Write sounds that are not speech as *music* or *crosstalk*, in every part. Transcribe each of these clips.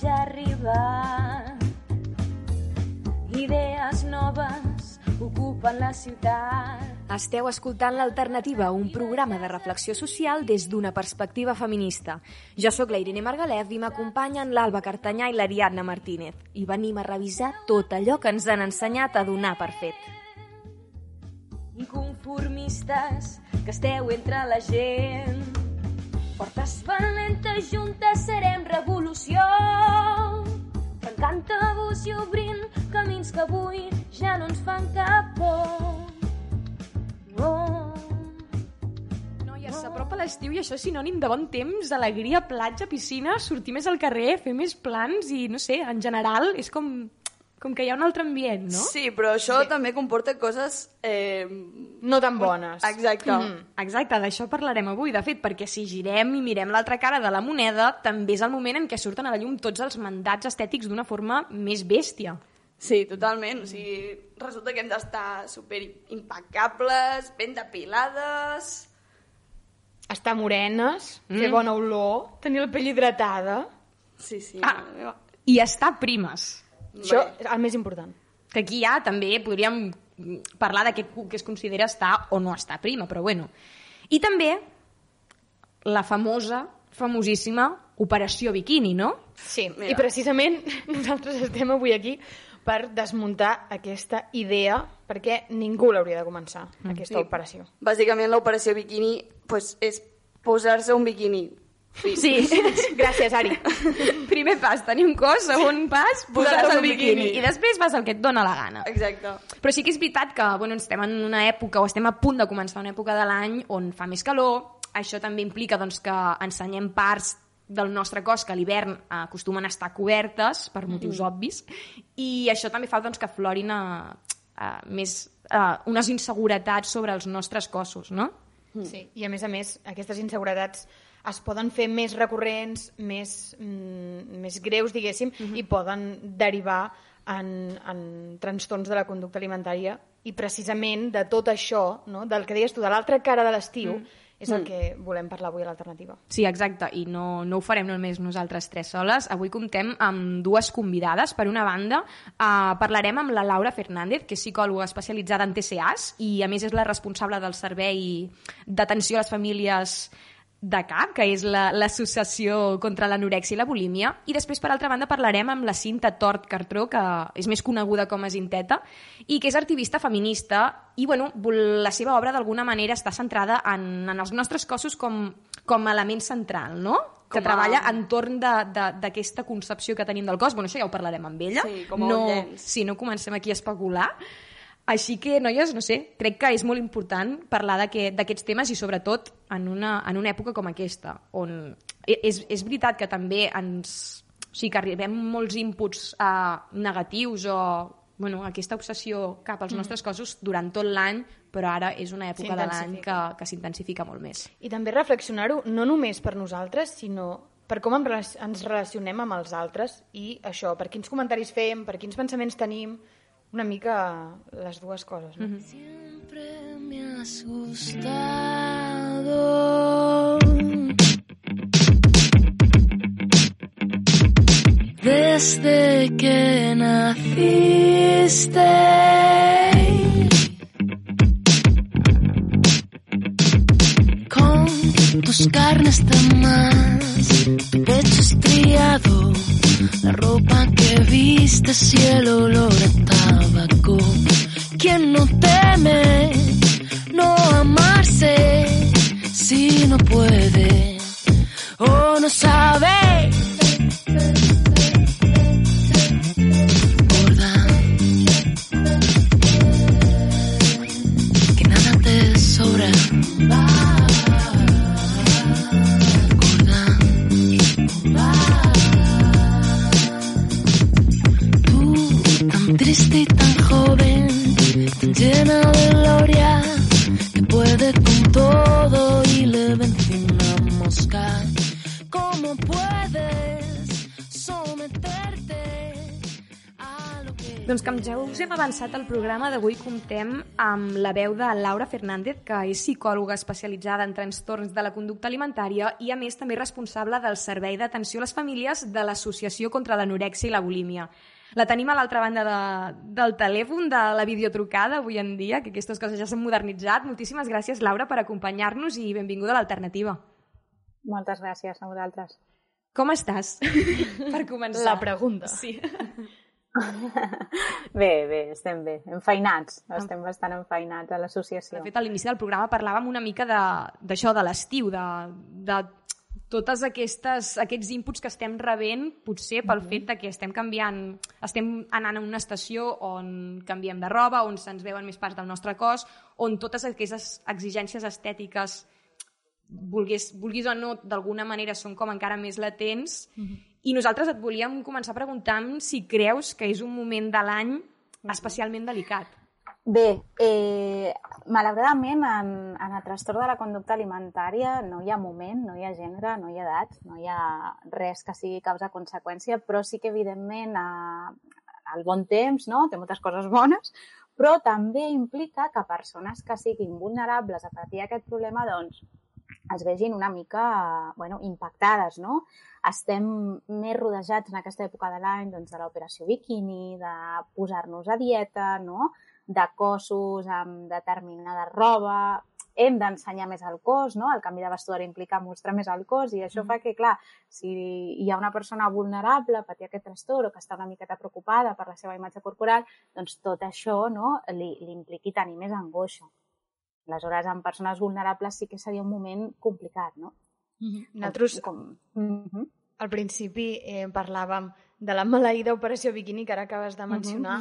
ja arriba. Idees noves ocupen la ciutat. Esteu escoltant l'Alternativa, un programa de reflexió social des d'una perspectiva feminista. Jo sóc la Irene Margalef i m'acompanyen l'Alba Cartanyà i l'Ariadna Martínez. I venim a revisar tot allò que ens han ensenyat a donar per fet. Inconformistes que esteu entre la gent. Portes valentes juntes serem revolució. Tancant tabús i obrint camins que avui ja no ens fan cap por. Noies, s'apropa l'estiu i això és sinònim de bon temps, alegria, platja, piscina, sortir més al carrer, fer més plans i, no sé, en general és com, com que hi ha un altre ambient, no? Sí, però això sí. també comporta coses... Eh... No tan bones. Exacte. Mm, exacte, d'això parlarem avui, de fet, perquè si girem i mirem l'altra cara de la moneda, també és el moment en què surten a la llum tots els mandats estètics d'una forma més bèstia. Sí, totalment. O sigui, resulta que hem d'estar super impecables, ben depilades... Estar morenes, mm. fer bona olor, tenir la pell hidratada... Sí, sí. Ah, i estar primes. Això és el més important. Que aquí ja també podríem parlar de què que es considera estar o no estar prima, però bueno. I també la famosa, famosíssima Operació Biquini, no? Sí, Mira. i precisament *laughs* nosaltres estem avui aquí per desmuntar aquesta idea, perquè ningú l'hauria de començar, aquesta Sí. operació. Bàsicament l'operació biquini pues, és posar-se un biquini. Sí, *laughs* gràcies, Ari. Primer pas, tenir un cos, segon pas, posar-te el biquini. biquini. I després vas el que et dona la gana. Exacte. Però sí que és veritat que bueno, estem en una època, o estem a punt de començar una època de l'any on fa més calor, això també implica doncs, que ensenyem parts del nostre cos que a l'hivern eh, acostumen a estar cobertes per motius mm. obvis i això també fa doncs, que florin a, a més, a unes inseguretats sobre els nostres cossos, no? Sí, i a més a més, aquestes inseguretats es poden fer més recurrents, més, mm, més greus, diguéssim, i poden derivar en, en trastorns de la conducta alimentària i precisament de tot això, no? del que deies tu, de l'altra cara de l'estiu, és el que volem parlar avui a l'alternativa. Sí, exacte, i no, no ho farem només nosaltres tres soles. Avui comptem amb dues convidades. Per una banda, eh, parlarem amb la Laura Fernández, que és psicòloga especialitzada en TCAs i, a més, és la responsable del Servei d'Atenció a les Famílies de CAP, que és la- l'Associació contra l'Anorèxia i la Bulímia. I després, per altra banda, parlarem amb la Cinta Tort Cartró, que és més coneguda com a Zinteta, i que és activista feminista i, bueno, la seva obra d'alguna manera està centrada en, en els nostres cossos com, com a element central, no? que Com a- treballa entorn de- de- d'aquesta concepció que tenim del cos. Bueno, això ja ho parlarem amb ella. Sí, com a no. Si no comencem aquí a especular. Així que, noies, no sé, crec que és molt important parlar d'aquest- d'aquests temes i sobretot en una, en una època com aquesta, on e- és, és veritat que també ens... O sigui, que arribem molts inputs uh, negatius o bueno, aquesta obsessió cap als nostres cossos durant tot l'any, però ara és una època de l'any que, que s'intensifica molt més. I també reflexionar-ho no només per nosaltres, sinó per com ens relacionem amb els altres i això, per quins comentaris fem, per quins pensaments tenim, una mica les dues coses. No? Siempre me ha asustado. Desde que naciste. Tus carnes de más, tu pecho estriado, la ropa que vistes y el olor a tabaco. ¿Quién no teme no amarse si no puede o no sabe? Avançat al programa, d'avui comptem amb la veu de Laura Fernández, que és psicòloga especialitzada en trastorns de la conducta alimentària i, a més, també responsable del Servei d'Atenció a les Famílies de l'Associació contra l'Anorèxia i la Bulímia. La tenim a l'altra banda de, del telèfon, de la videotrucada, avui en dia, que aquestes coses ja s'han modernitzat. Moltíssimes gràcies, Laura, per acompanyar-nos i benvinguda a l'Alternativa. Moltes gràcies a vosaltres. Com estàs? *laughs* per començar. La pregunta. Sí. *laughs* *laughs* Bé, bé, estem bé, enfeinats, estem bastant enfeinats a l'associació. De fet, a l'inici del programa parlàvem una mica de- d'això, de, de l'estiu, de, de totes aquestes, aquests inputs que estem rebent, potser pel fet de que estem canviant, estem anant a una estació on canviem de roba, on se'ns veuen més parts del nostre cos, on totes aquestes exigències estètiques vulguis, vulguis o no, d'alguna manera són com encara més latents. I nosaltres et volíem començar preguntant si creus que és un moment de l'any especialment delicat. Bé, eh, malauradament en, en el trastorn de la conducta alimentària no hi ha moment, no hi ha gènere, no hi ha edat, no hi ha res que sigui causa-conseqüència, però sí que evidentment a, al bon temps no? té moltes coses bones, però també implica que persones que siguin vulnerables a patir aquest problema doncs, es vegin una mica bueno, impactades, no? Estem més rodejats en aquesta època de l'any doncs, de l'operació biquini, de posar-nos a dieta, no? de cossos amb determinada roba, hem d'ensenyar més el cos, no? el canvi de vestuari implica mostrar més el cos i això fa que, clar, si hi ha una persona vulnerable a patir aquest trastorn o que està una miqueta preocupada per la seva imatge corporal, doncs tot això no? li, li impliqui tenir més angoixa. Aleshores, en persones vulnerables sí que seria un moment complicat, no? Nosaltres, Com... Mm -hmm. al principi, eh, parlàvem de la maleïda operació biquini que ara acabes de mencionar.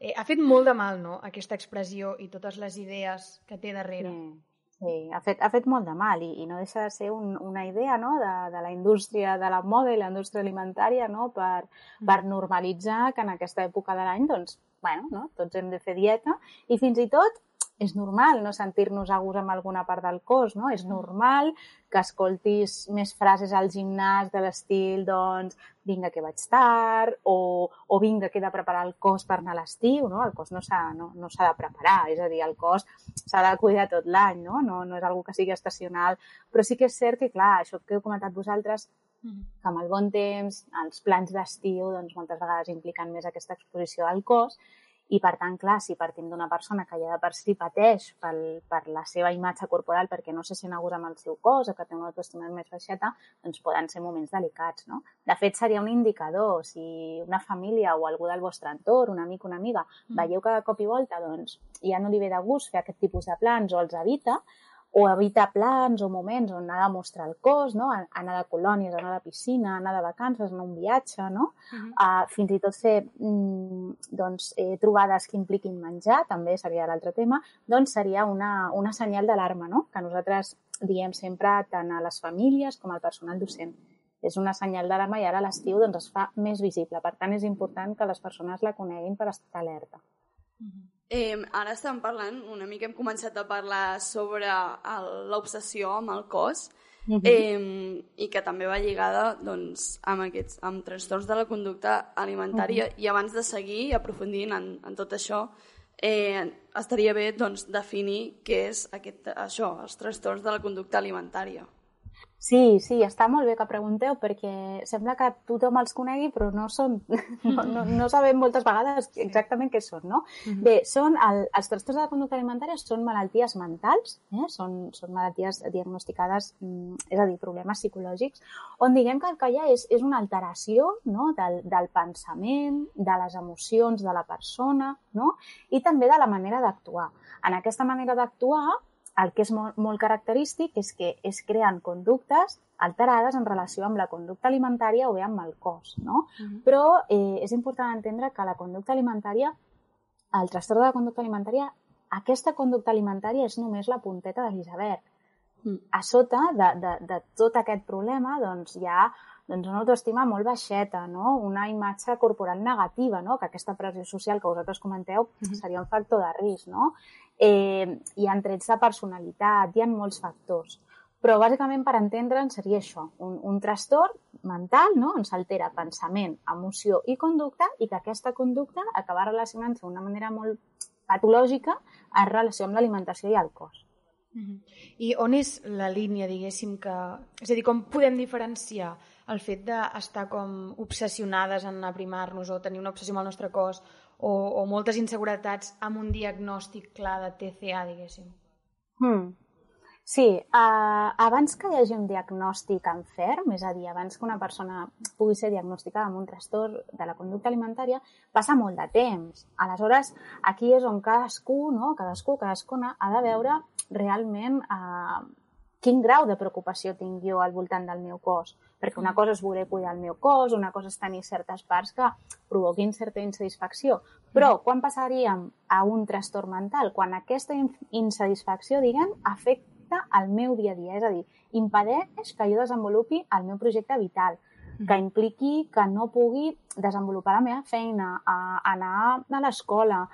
Eh, ha fet molt de mal, no?, aquesta expressió i totes les idees que té darrere. Sí, sí ha, fet, ha fet molt de mal i, i no deixa de ser un, una idea no? de, de la indústria de la moda i la indústria alimentària no? per, per normalitzar que en aquesta època de l'any doncs, bueno, no? tots hem de fer dieta i fins i tot és normal no sentir-nos a gust amb alguna part del cos, no? És normal que escoltis més frases al gimnàs de l'estil, doncs, vinga que vaig tard, o, o vinga que he de preparar el cos per anar a l'estiu, no? El cos no s'ha no, no de preparar, és a dir, el cos s'ha de cuidar tot l'any, no? no? No és algo que sigui estacional, però sí que és cert que, clar, això que heu comentat vosaltres, que amb el bon temps, els plans d'estiu, doncs moltes vegades impliquen més aquesta exposició al cos, i per tant, clar, si partim d'una persona que ja de per si pateix pel, per la seva imatge corporal perquè no se sent a gust amb el seu cos o que té una autoestima més baixeta, doncs poden ser moments delicats, no? De fet, seria un indicador. Si una família o algú del vostre entorn, un amic o una amiga, veieu que de cop i volta doncs, ja no li ve de gust fer aquest tipus de plans o els evita, o evita plans o moments on ha de mostrar el cos, no? anar de colònies, anar de piscina, anar de vacances, anar a un viatge, no? Uh -huh. uh, fins i tot fer mm, doncs, eh, trobades que impliquin menjar, també seria l'altre tema, doncs seria una, una senyal d'alarma, no? que nosaltres diem sempre tant a les famílies com al personal docent. És una senyal d'alarma i ara a l'estiu doncs, es fa més visible. Per tant, és important que les persones la coneguin per estar alerta. Uh -huh. Eh, ara estem parlant, una mica hem començat a parlar sobre l'obsessió amb el cos uh -huh. eh, i que també va lligada doncs, amb, aquests, amb trastorns de la conducta alimentària uh -huh. i abans de seguir aprofundint en, en tot això eh, estaria bé doncs, definir què és aquest, això, els trastorns de la conducta alimentària. Sí, sí, està molt bé que pregunteu perquè sembla que tothom els conegui però no són, *laughs* no, no, no sabem moltes vegades exactament què són, no? Uh -huh. Bé, són el, els trastorns de la conducta alimentària són malalties mentals, eh? són, són malalties diagnosticades, és a dir, problemes psicològics, on diguem que el que hi ha és, és una alteració no? del, del pensament, de les emocions de la persona, no? i també de la manera d'actuar. En aquesta manera d'actuar el que és molt, molt característic és que es creen conductes alterades en relació amb la conducta alimentària o bé amb el cos, no? Uh -huh. Però eh, és important entendre que la conducta alimentària, el trastorn de la conducta alimentària, aquesta conducta alimentària és només la punteta de l'iceberg. Mm. A sota de, de, de tot aquest problema doncs, hi ha doncs, una autoestima molt baixeta, no? una imatge corporal negativa, no? que aquesta pressió social que vosaltres comenteu mm -hmm. seria un factor de risc. No? Eh, hi ha trets de personalitat, hi ha molts factors. Però bàsicament per entendre'n seria això, un, un trastorn mental no? on s'altera pensament, emoció i conducta i que aquesta conducta acaba relacionant-se d'una manera molt patològica en relació amb l'alimentació i el cos. Mm -hmm. I on és la línia, diguéssim, que... És a dir, com podem diferenciar el fet d'estar com obsessionades en aprimar-nos o tenir una obsessió amb el nostre cos o, o moltes inseguretats amb un diagnòstic clar de TCA, diguéssim? Hmm. Sí, uh, abans que hi hagi un diagnòstic en ferm, és a dir, abans que una persona pugui ser diagnosticada amb un trastorn de la conducta alimentària, passa molt de temps. Aleshores, aquí és on cadascú, no? cadascú, cadascuna, ha de veure realment eh, quin grau de preocupació tinc jo al voltant del meu cos. Perquè una cosa és voler cuidar el meu cos, una cosa és tenir certes parts que provoquin certa insatisfacció. Però quan passaríem a un trastorn mental? Quan aquesta insatisfacció, diguem, afecta el meu dia a dia. És a dir, impedeix que jo desenvolupi el meu projecte vital, que impliqui que no pugui desenvolupar la meva feina, a anar a l'escola.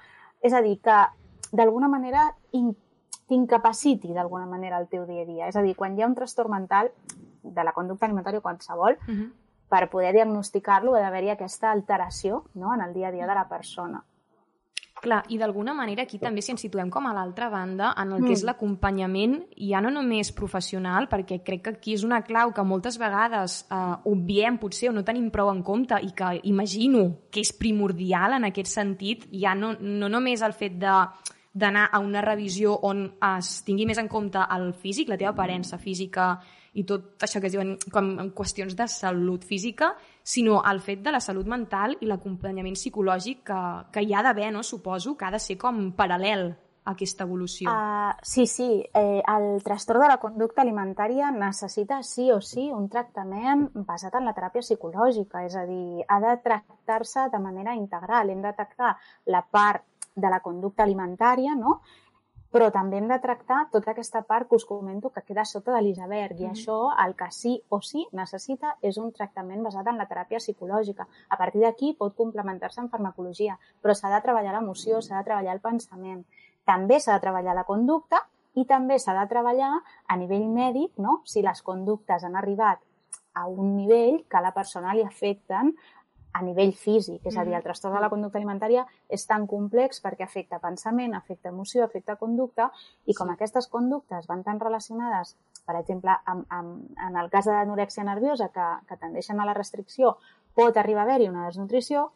És a dir, que d'alguna manera t'incapaciti d'alguna manera el teu dia a dia. És a dir, quan hi ha un trastorn mental de la conducta alimentària qualsevol, uh -huh. per poder diagnosticar-lo ha d'haver-hi aquesta alteració no? en el dia a dia de la persona. Clar, i d'alguna manera aquí també si ens situem com a l'altra banda en el que mm. és l'acompanyament, ja no només professional, perquè crec que aquí és una clau que moltes vegades eh, obviem potser o no tenim prou en compte i que imagino que és primordial en aquest sentit, ja no, no només el fet de d'anar a una revisió on es tingui més en compte el físic, la teva aparença física i tot això que es diuen com qüestions de salut física, sinó el fet de la salut mental i l'acompanyament psicològic que, que hi ha d'haver, no? suposo, que ha de ser com paral·lel a aquesta evolució. Uh, sí, sí. Eh, el trastorn de la conducta alimentària necessita sí o sí un tractament basat en la teràpia psicològica, és a dir, ha de tractar-se de manera integral. Hem de tractar la part de la conducta alimentària, no? però també hem de tractar tota aquesta part que us comento que queda sota de l'iceberg i mm. això el que sí o sí necessita és un tractament basat en la teràpia psicològica. A partir d'aquí pot complementar-se en farmacologia, però s'ha de treballar l'emoció, s'ha de treballar el pensament. També s'ha de treballar la conducta i també s'ha de treballar a nivell mèdic, no? si les conductes han arribat a un nivell que a la persona li afecten a nivell físic, és a dir, el mm. trastorn de la conducta alimentària és tan complex perquè afecta pensament, afecta emoció, afecta conducta, i com aquestes conductes van tan relacionades, per exemple, amb, amb, en el cas de l'anorèxia nerviosa, que, que tendeixen a la restricció, pot arribar a haver-hi una desnutrició,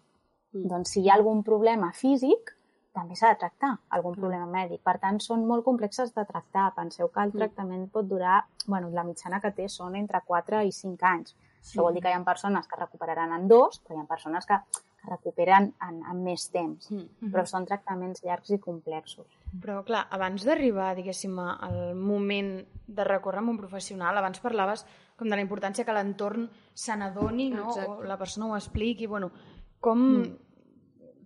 mm. doncs si hi ha algun problema físic, també s'ha de tractar algun mm. problema mèdic. Per tant, són molt complexes de tractar. Penseu que el tractament pot durar, bueno, la mitjana que té són entre 4 i 5 anys. Sí. Això vol dir que hi ha persones que recuperaran en dos, però hi ha persones que, que recuperen en, en més temps. Mm -hmm. Però són tractaments llargs i complexos. Però, clar, abans d'arribar, diguéssim, al moment de recórrer amb un professional, abans parlaves com de la importància que l'entorn se n'adoni, no? Exacte. o la persona ho expliqui, bueno, com... Mm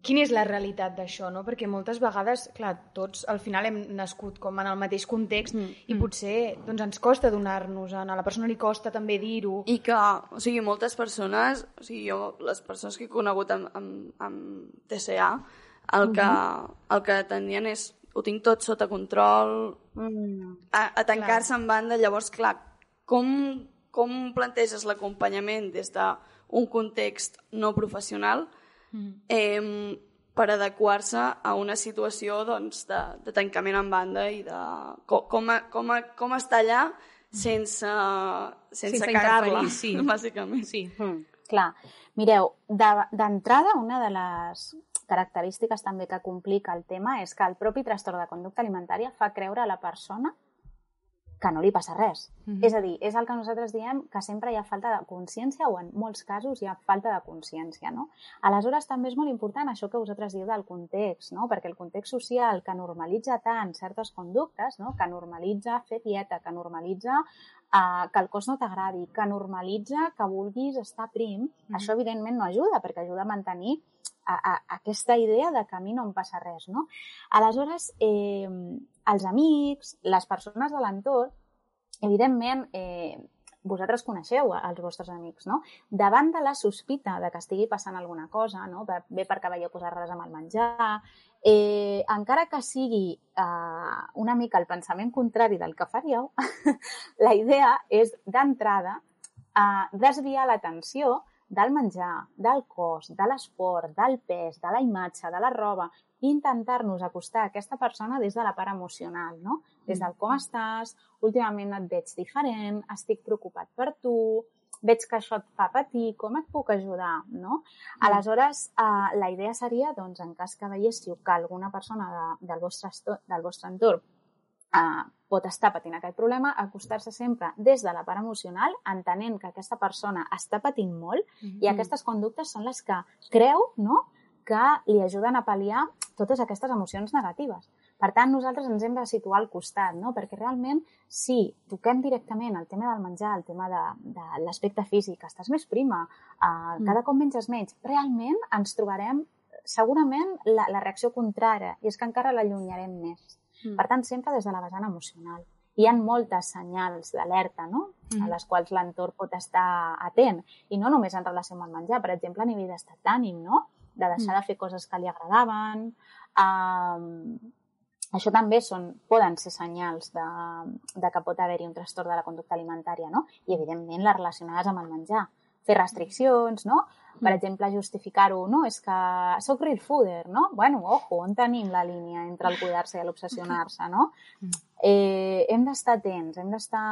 quina és la realitat d'això, no? Perquè moltes vegades, clar, tots al final hem nascut com en el mateix context mm. i mm. potser doncs, ens costa donar-nos, a la persona li costa també dir-ho. I que, o sigui, moltes persones, o sigui, jo, les persones que he conegut amb, amb, amb TCA, el que, mm -hmm. el que tenien és ho tinc tot sota control, mm. a, a tancar-se en banda. Llavors, clar, com, com planteges l'acompanyament des d'un context no professional mm. eh, per adequar-se a una situació doncs, de, de tancament en banda i de com, com, com, com estar allà sense, sense, sense cagar-la, sí. *laughs* bàsicament. Sí. Mm, clar. Mireu, d'entrada, una de les característiques també que complica el tema és que el propi trastorn de conducta alimentària fa creure a la persona que no li passa res. Mm -hmm. És a dir, és el que nosaltres diem que sempre hi ha falta de consciència o en molts casos hi ha falta de consciència. No? Aleshores, també és molt important això que vosaltres diu del context, no? perquè el context social que normalitza tant certes conductes, no? que normalitza fer dieta, que normalitza uh, que el cos no t'agradi, que normalitza que vulguis estar prim, mm -hmm. això evidentment no ajuda, perquè ajuda a mantenir a, a, a aquesta idea de que a mi no em passa res. No? Aleshores, eh, els amics, les persones de l'entorn, evidentment, eh, vosaltres coneixeu els vostres amics, no? Davant de la sospita de que estigui passant alguna cosa, no? bé perquè veieu coses rares amb el menjar, eh, encara que sigui eh, una mica el pensament contrari del que faríeu, *laughs* la idea és, d'entrada, eh, desviar l'atenció del menjar, del cos, de l'esport, del pes, de la imatge, de la roba, i intentar-nos acostar a aquesta persona des de la part emocional, no? Des del com estàs, últimament et veig diferent, estic preocupat per tu, veig que això et fa patir, com et puc ajudar, no? Aleshores, eh, la idea seria, doncs, en cas que veiéssiu que alguna persona de, del, vostre, del vostre entorn eh, pot estar patint aquest problema, acostar-se sempre des de la part emocional, entenent que aquesta persona està patint molt mm -hmm. i aquestes conductes són les que creu no? que li ajuden a pal·liar totes aquestes emocions negatives. Per tant, nosaltres ens hem de situar al costat, no? perquè realment, si toquem directament el tema del menjar, el tema de, de l'aspecte físic, estàs més prima, eh, mm. cada cop menges menys, realment ens trobarem segurament la, la reacció contrària, i és que encara l'allunyarem més. Mm. Per tant, sempre des de la vessant emocional. Hi ha moltes senyals d'alerta, no? Mm. a les quals l'entorn pot estar atent. I no només en relació amb el menjar, per exemple, a nivell d'estat d'ànim, no? de deixar mm. de fer coses que li agradaven. Um, això també són, poden ser senyals de, de que pot haver-hi un trastorn de la conducta alimentària, no? I, evidentment, les relacionades amb el menjar. Fer restriccions, no? Per mm. exemple, justificar-ho, no? És que sóc real fooder, no? Bueno, ojo, on tenim la línia entre el cuidar-se i l'obsessionar-se, no? Mm. Eh, hem d'estar atents, hem d'estar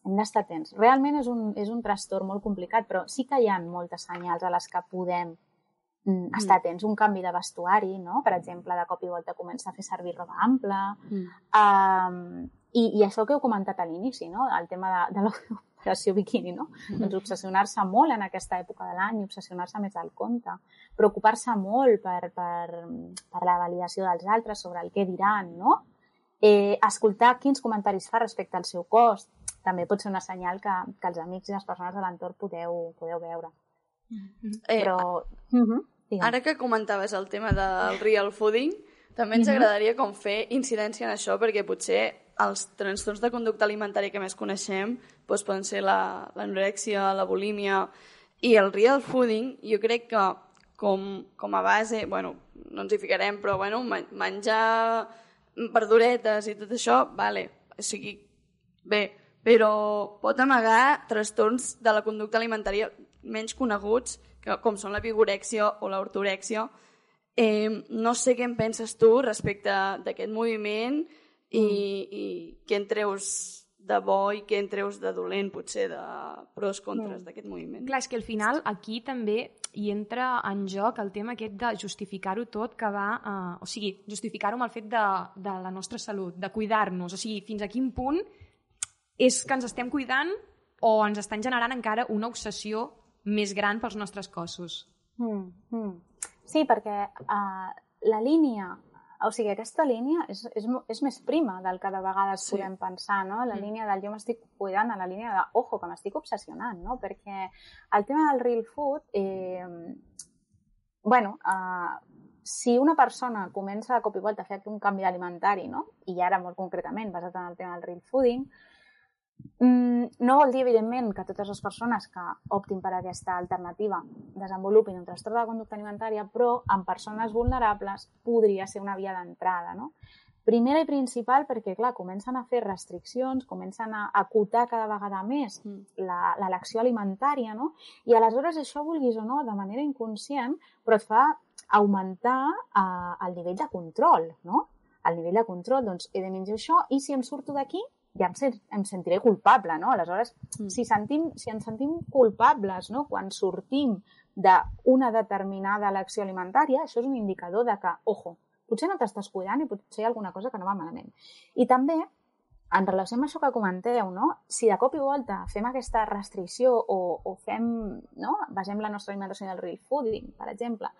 hem d'estar atents. Realment és un, és un trastorn molt complicat, però sí que hi ha moltes senyals a les que podem mm, estar atents. Un canvi de vestuari, no? Per exemple, de cop i volta comença a fer servir roba ampla. Mm. Um, i, I això que heu comentat a l'inici, no? El tema de, de l'operació biquini, no? Mm. Doncs obsessionar-se molt en aquesta època de l'any, obsessionar-se més del compte, preocupar-se molt per, per, per la validació dels altres sobre el que diran, no? Eh, escoltar quins comentaris fa respecte al seu cos també pot ser una senyal que, que els amics i les persones de l'entorn podeu, podeu veure. Eh, Però... Uh -huh. Ara que comentaves el tema del real fooding, també ens uh -huh. agradaria com fer incidència en això, perquè potser els trastorns de conducta alimentària que més coneixem doncs poden ser l'anorèxia, la, la bulímia i el real fooding, jo crec que com, com a base, bueno, no ens hi ficarem, però bueno, menjar verduretes i tot això, vale, o sigui, bé, però pot amagar trastorns de la conducta alimentària menys coneguts, que, com són la vigorèxia o l'ortorèxia. Eh, no sé què en penses tu respecte d'aquest moviment i, mm. i què en treus de bo i què en treus de dolent, potser, de pros contres mm. d'aquest moviment. Clar, és que al final aquí també hi entra en joc el tema aquest de justificar-ho tot que va... Eh, o sigui, justificar-ho amb el fet de, de la nostra salut, de cuidar-nos. O sigui, fins a quin punt és que ens estem cuidant o ens estan generant encara una obsessió més gran pels nostres cossos. Mm, mm. Sí, perquè uh, la línia, o sigui, aquesta línia és, és, és més prima del que de vegades sí. podem pensar, no? La mm. línia del jo m'estic cuidant a la línia de, ojo, que m'estic obsessionant, no? Perquè el tema del real food, eh, bueno, uh, si una persona comença de cop i volta a fer un canvi alimentari, no? i ara molt concretament basat en el tema del real fooding, no vol dir, evidentment, que totes les persones que optin per aquesta alternativa desenvolupin un trastorn de conducta alimentària, però en persones vulnerables podria ser una via d'entrada, no? Primera i principal perquè, clar, comencen a fer restriccions, comencen a acotar cada vegada més mm. l'elecció alimentària, no? I aleshores això, vulguis o no, de manera inconscient, però et fa augmentar eh, el nivell de control, no? El nivell de control, doncs, he de menjar això i si em surto d'aquí, ja em, sent, em sentiré culpable, no? Aleshores, mm. si, sentim, si ens sentim culpables no? quan sortim d'una determinada elecció alimentària, això és un indicador de que, ojo, potser no t'estàs cuidant i potser hi ha alguna cosa que no va malament. I també, en relació amb això que comenteu, no? si de cop i volta fem aquesta restricció o, o fem, no? basem la nostra alimentació en el real fooding, per exemple,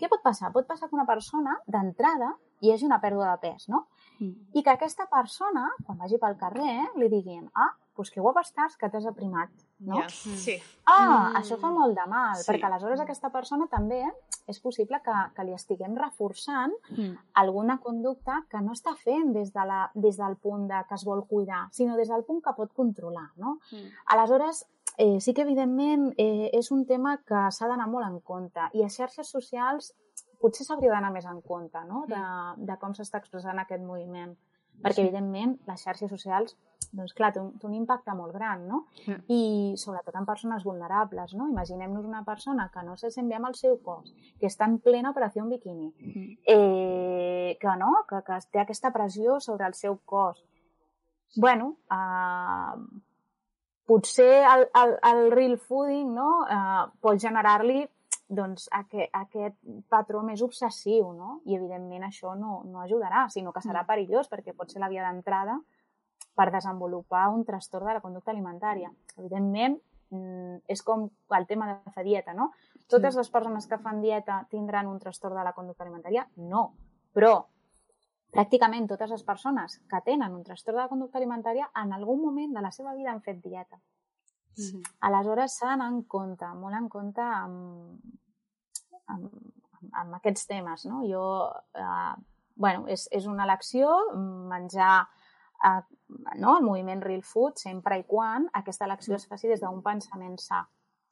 què pot passar? Pot passar que una persona, d'entrada, hi hagi una pèrdua de pes, no? Mm. I que aquesta persona, quan vagi pel carrer, li diguin ah, doncs que guapa estàs, que t'has aprimat. no? Ja, sí. Ah, Mm. això fa molt de mal, Sí. perquè aleshores aquesta persona també és possible que, que li estiguem reforçant Mm. alguna conducta que no està fent des, de la, des del punt de que es vol cuidar, sinó des del punt que pot controlar, no? Mm. Aleshores, eh, sí que evidentment eh, és un tema que s'ha d'anar molt en compte i a xarxes socials potser s'hauria d'anar més en compte no? de, de com s'està expressant aquest moviment. Perquè, evidentment, les xarxes socials, doncs clar, té un, té un impacte molt gran, no? Sí. I sobretot en persones vulnerables, no? Imaginem-nos una persona que no se sent bé amb el seu cos, que està en plena operació en biquini, eh, que no, que, que té aquesta pressió sobre el seu cos. Bueno, eh, potser el, el, el real fooding no, eh, pot generar-li doncs, aquest, aquest patró més obsessiu, no? I, evidentment, això no, no ajudarà, sinó que serà perillós, perquè pot ser la via d'entrada per desenvolupar un trastorn de la conducta alimentària. Evidentment, mm, és com el tema de fer dieta, no? Totes les persones que fan dieta tindran un trastorn de la conducta alimentària? No. Però pràcticament totes les persones que tenen un trastorn de la conducta alimentària en algun moment de la seva vida han fet dieta. Sí. Aleshores s'ha d'anar en compte, molt en compte amb, amb, amb aquests temes. No? Jo, eh, bueno, és, és una elecció menjar eh, no, el moviment real food sempre i quan aquesta elecció es faci des d'un pensament sa,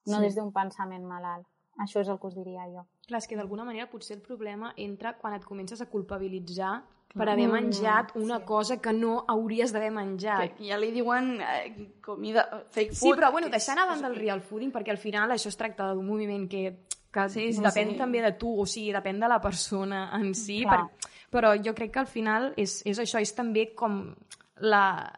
no Sí. des d'un pensament malalt. Això és el que us diria jo. Clar, és que d'alguna manera potser el problema entra quan et comences a culpabilitzar per haver menjat una cosa que no hauries d'haver menjat. Que ja li diuen eh, comida, fake food. Sí, però bueno, que deixant és- a banda el real fooding, perquè al final això es tracta d'un moviment que, que Sí, sí, depèn sí. també de tu, o sigui, depèn de la persona en si, Clar. per, però jo crec que al final és, és això, és també com la,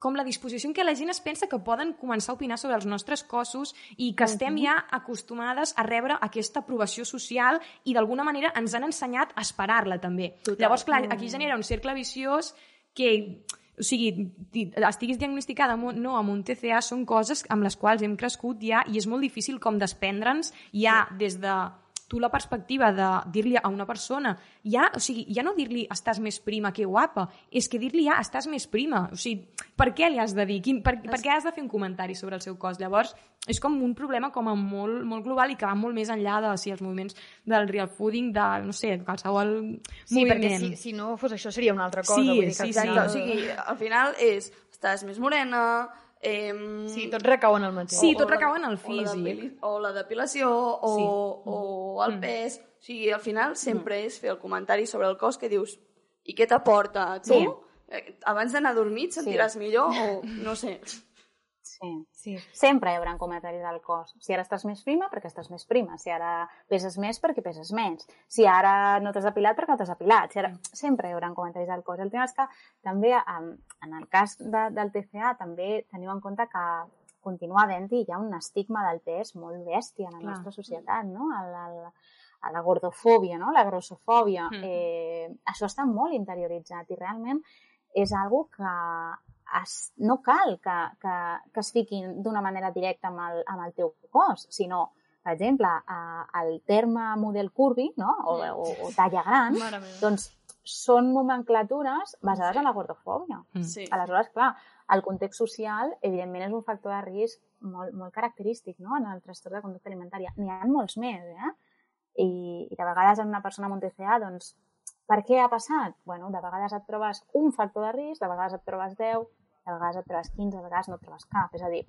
com la disposició en què la gent es pensa que poden començar a opinar sobre els nostres cossos i que estem ja acostumades a rebre aquesta aprovació social i d'alguna manera ens han ensenyat a esperar-la també. Total. Llavors, clar, aquí genera un cercle viciós que o sigui, ti- estiguis diagnosticada amb un- no, amb un TCA són coses amb les quals hem crescut ja i és molt difícil com desprendre'ns ja des de tu la perspectiva de dir-li a una persona ja, o sigui, ja no dir-li estàs més prima que guapa, és que dir-li ja estàs més prima, o sigui, per què li has de dir? Quin, per, per què has de fer un comentari sobre el seu cos? Llavors, és com un problema com a molt, molt global i que va molt més enllà de si els moviments del real fooding, de, no sé, qualsevol Sí, moviment. perquè si, si no fos això seria una altra cosa. Sí, vull dir que sí, al sí. Exacte, o sigui, al final és, estàs més morena, eh, Sí, tot recau en el mateix. Sí, tot recau en el físic. o la depilació, o, Sí. o el pes... O sigui, al final sempre és fer el comentari sobre el cos que dius i què t'aporta a tu? Sí. Eh, Abans d'anar a dormir et sentiràs millor o *laughs* no sé. Sí. Sí. Sempre hi haurà comentaris del cos. Si ara estàs més prima, perquè estàs més prima. Si ara peses més, perquè peses menys. Si ara no t'has depilat, perquè no t'has depilat. Si ara... Sempre hi haurà comentaris del cos. El tema és que també, en, el cas de, del TCA, també teniu en compte que continua havent-hi ja un estigma del pes molt bèstia en la Clar. nostra societat, no? El, el, a la gordofòbia, no? la grossofòbia. Mm. Eh, això està molt interioritzat i realment és algo que es, no cal que, que, que es fiquin d'una manera directa amb el, amb el teu cos, sinó, per exemple, eh, el terme model curvi no? o, o, o talla gran, doncs són nomenclatures basades en la gordofòbia. Mm. Sí. Aleshores, clar, el context social, evidentment, és un factor de risc molt, molt característic no? en el trastorn de conducta alimentària. N'hi ha molts més, eh? I, I de vegades en una persona amb un TCA, doncs, per què ha passat? Bueno, de vegades et trobes un factor de risc, de vegades et trobes 10, de vegades et trobes 15, de vegades no trobes cap. És a dir,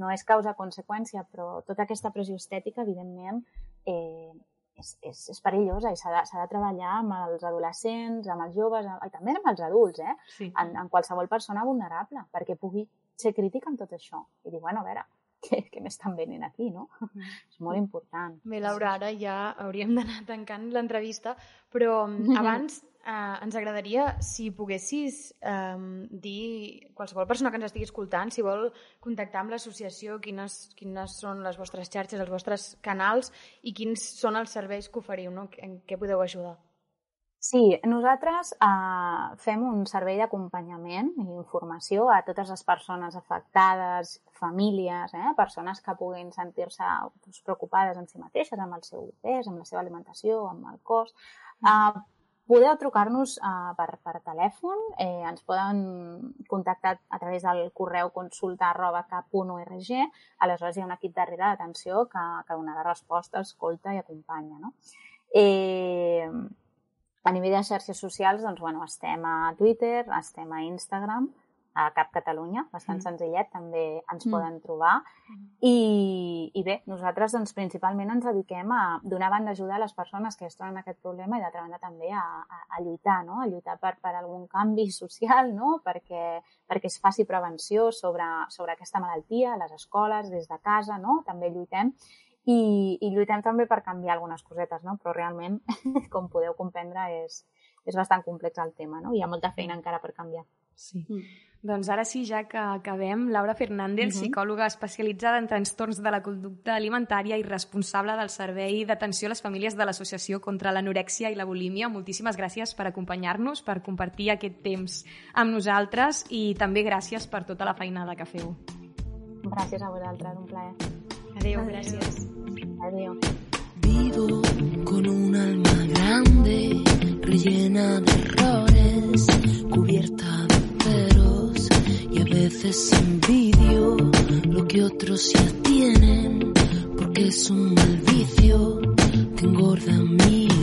no és causa-conseqüència, però tota aquesta pressió estètica, evidentment, eh, és, és, és perillosa i s'ha de, de treballar amb els adolescents, amb els joves, amb, i també amb els adults, eh? Sí. en, en qualsevol persona vulnerable, perquè pugui ser crítica en tot això. I dir, bueno, a veure, què, què m'estan venint aquí, no? És molt important. Bé, Laura, ara ja hauríem d'anar tancant l'entrevista, però mm, *laughs* abans eh, ens agradaria, si poguessis eh, dir, qualsevol persona que ens estigui escoltant, si vol contactar amb l'associació, quines, quines són les vostres xarxes, els vostres canals i quins són els serveis que oferiu, no? en què podeu ajudar. Sí, nosaltres eh, fem un servei d'acompanyament i informació a totes les persones afectades, famílies, eh, persones que puguin sentir-se doncs, preocupades en si mateixes, amb el seu pes, amb la seva alimentació, amb el cos. Eh, podeu trucar-nos uh, per, per telèfon, eh, ens poden contactar a través del correu consulta arroba cap.org, aleshores hi ha un equip darrere d'atenció que, que donarà resposta, escolta i acompanya. No? Eh, a nivell de xarxes socials, doncs, bueno, estem a Twitter, estem a Instagram, a Cap Catalunya, bastant mm. senzillet, també ens mm. poden trobar. I, I bé, nosaltres doncs, principalment ens dediquem a donar banda ajuda a les persones que es troben aquest problema i d'altra banda també a, a, a lluitar, no? a lluitar per, per algun canvi *laughs* social, no? perquè, perquè es faci prevenció sobre, sobre aquesta malaltia a les escoles, des de casa, no? també lluitem i, i lluitem també per canviar algunes cosetes, no? però realment, *laughs* com podeu comprendre, és, és bastant complex el tema, no? Hi ha molta feina encara per canviar. Sí. Mm. Doncs ara sí, ja que acabem, Laura Fernández, uh -huh. psicòloga especialitzada en trastorns de la conducta alimentària i responsable del Servei d'Atenció a les Famílies de l'Associació contra l'Anorèxia i la Bulímia. Moltíssimes gràcies per acompanyar-nos, per compartir aquest temps amb nosaltres i també gràcies per tota la feinada que feu. Gràcies a vosaltres, un plaer. Adéu, Adéu. gràcies. Adéu. Vivo con un alma grande, rellena de errores, cubierta de veces envidio lo que otros ya tienen, porque es un mal vicio. Que engorda mi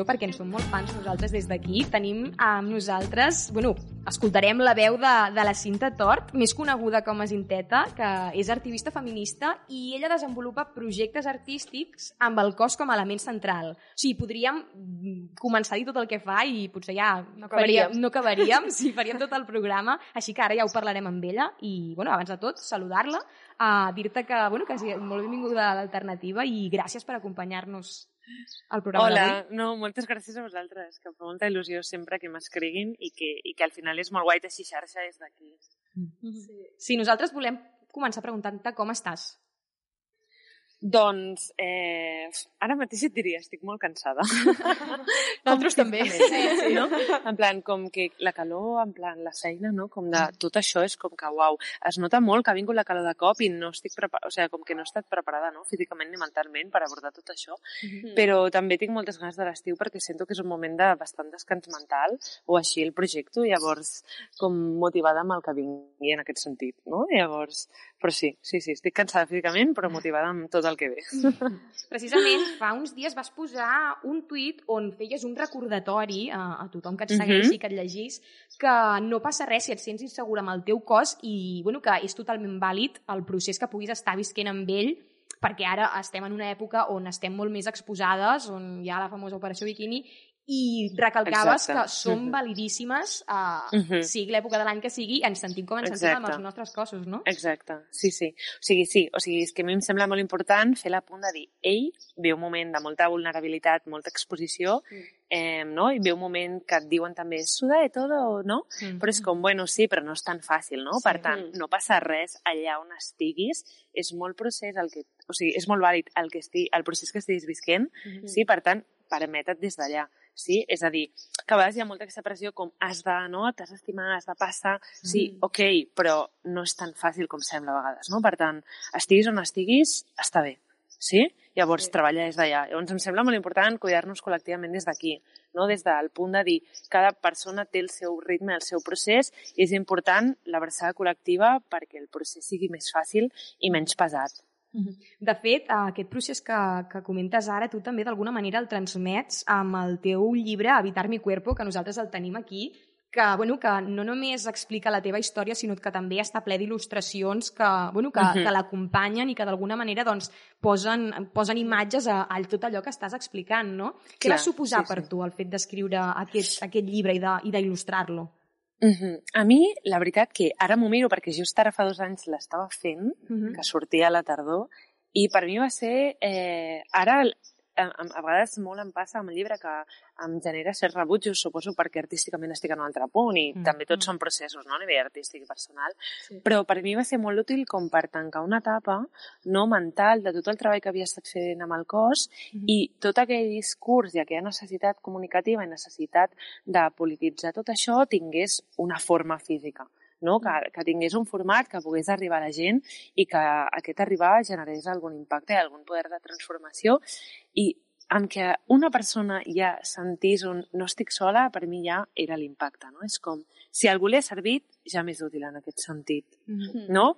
il·lusió perquè en som molt fans nosaltres des d'aquí. Tenim amb nosaltres, bueno, escoltarem la veu de, de la Cinta Tort, més coneguda com a Zinteta, que és activista feminista i ella desenvolupa projectes artístics amb el cos com a element central. O sigui, podríem mm, començar a dir tot el que fa i potser ja No acabaríem. faríem, no acabaríem *laughs* si faríem tot el programa, així que ara ja ho parlarem amb ella i, bueno, abans de tot, saludar-la, a dir-te que, bueno, que sí, molt benvinguda a l'alternativa i gràcies per acompanyar-nos al programa Hola, no, moltes gràcies a vosaltres, que em fa molta il·lusió sempre que m'escriguin i, que, i que al final és molt guai teixir xarxa des d'aquí. Sí, nosaltres volem començar preguntant-te com estàs. Doncs, eh, ara mateix et diria, estic molt cansada. *laughs* Nosaltres també. Sí, sí, no? *laughs* En plan, com que la calor, en plan, la feina, no? Com de tot això és com que, uau, es nota molt que ha vingut la calor de cop i no estic preparada, o sigui, com que no he estat preparada, no? Físicament ni mentalment per abordar tot això. Però també tinc moltes ganes de l'estiu perquè sento que és un moment de bastant descans mental o així el projecto, llavors com motivada amb el que vingui en aquest sentit, no? Llavors, però sí, sí, sí, estic cansada físicament però motivada amb tot el que ve. *laughs* Precisament, fa uns dies vas posar un tuit on feies un recordatori a, a tothom que et segueixi, que et llegís, que no passa res si et sents insegura amb el teu cos i bueno, que és totalment vàlid el procés que puguis estar visquent amb ell perquè ara estem en una època on estem molt més exposades, on hi ha la famosa operació biquini, i recalcaves Exacte. que són Mhm. validíssimes, uh, Mhm. sigui l'època de l'any que sigui, ens sentim com ens sentim amb Exacte. els nostres cossos, no? Exacte, sí, sí. O sigui, sí, o sigui, és que a mi em sembla molt important fer la punt de dir, ell ve un moment de molta vulnerabilitat, molta exposició, Mm. eh, no? i ve un moment que et diuen també, suda de todo, no? Mm. Però és com, bueno, sí, però no és tan fàcil, no? Sí. Per tant, no passa res allà on estiguis, és molt procés el que... O sigui, és molt vàlid el, que estigui, el procés que estiguis visquent, Mhm. sí? Per tant, permeta't des d'allà. Sí? És a dir, que a vegades hi ha molta aquesta pressió com has de, no? T'has d'estimar, has de passar... Sí, ok, però no és tan fàcil com sembla a vegades, no? Per tant, estiguis on estiguis, està bé. Sí? Llavors, sí. treballa des d'allà. Llavors, em sembla molt important cuidar-nos col·lectivament des d'aquí, no? des del punt de dir cada persona té el seu ritme, el seu procés, i és important l'abraçada col·lectiva perquè el procés sigui més fàcil i menys pesat. De fet, eh, aquest procés que, que comentes ara, tu també d'alguna manera el transmets amb el teu llibre Habitar mi cuerpo, que nosaltres el tenim aquí, que, bueno, que no només explica la teva història, sinó que també està ple d'il·lustracions que, bueno, que, uh -huh. que l'acompanyen i que d'alguna manera doncs, posen, posen imatges a, a tot allò que estàs explicant, no? Què Clar, va suposar sí, per sí. tu el fet d'escriure aquest, aquest llibre i de- d'il·lustrar-lo? Uh -huh. A mi, la veritat que ara m'ho miro perquè just ara fa dos anys l'estava fent, Uh -huh. que sortia a la tardor, i per mi va ser... Eh, ara, a, a vegades molt em passa amb el llibre que em genera certs rebutjos, suposo perquè artísticament estic en un altre punt i Mm, mm. també tots mm. són processos, no?, a nivell artístic i personal. Sí. Però per mi va ser molt útil com per tancar una etapa no mental de tot el treball que havia estat fent amb el cos Mhm. i tot aquell discurs i aquella necessitat comunicativa i necessitat de polititzar tot això tingués una forma física no? que, que tingués un format que pogués arribar a la gent i que aquest arribar generés algun impacte, algun poder de transformació i amb que una persona ja sentís un no estic sola, per mi ja era l'impacte, no? És com, si algú li ha servit, ja m'és útil en aquest sentit, Mhm. no?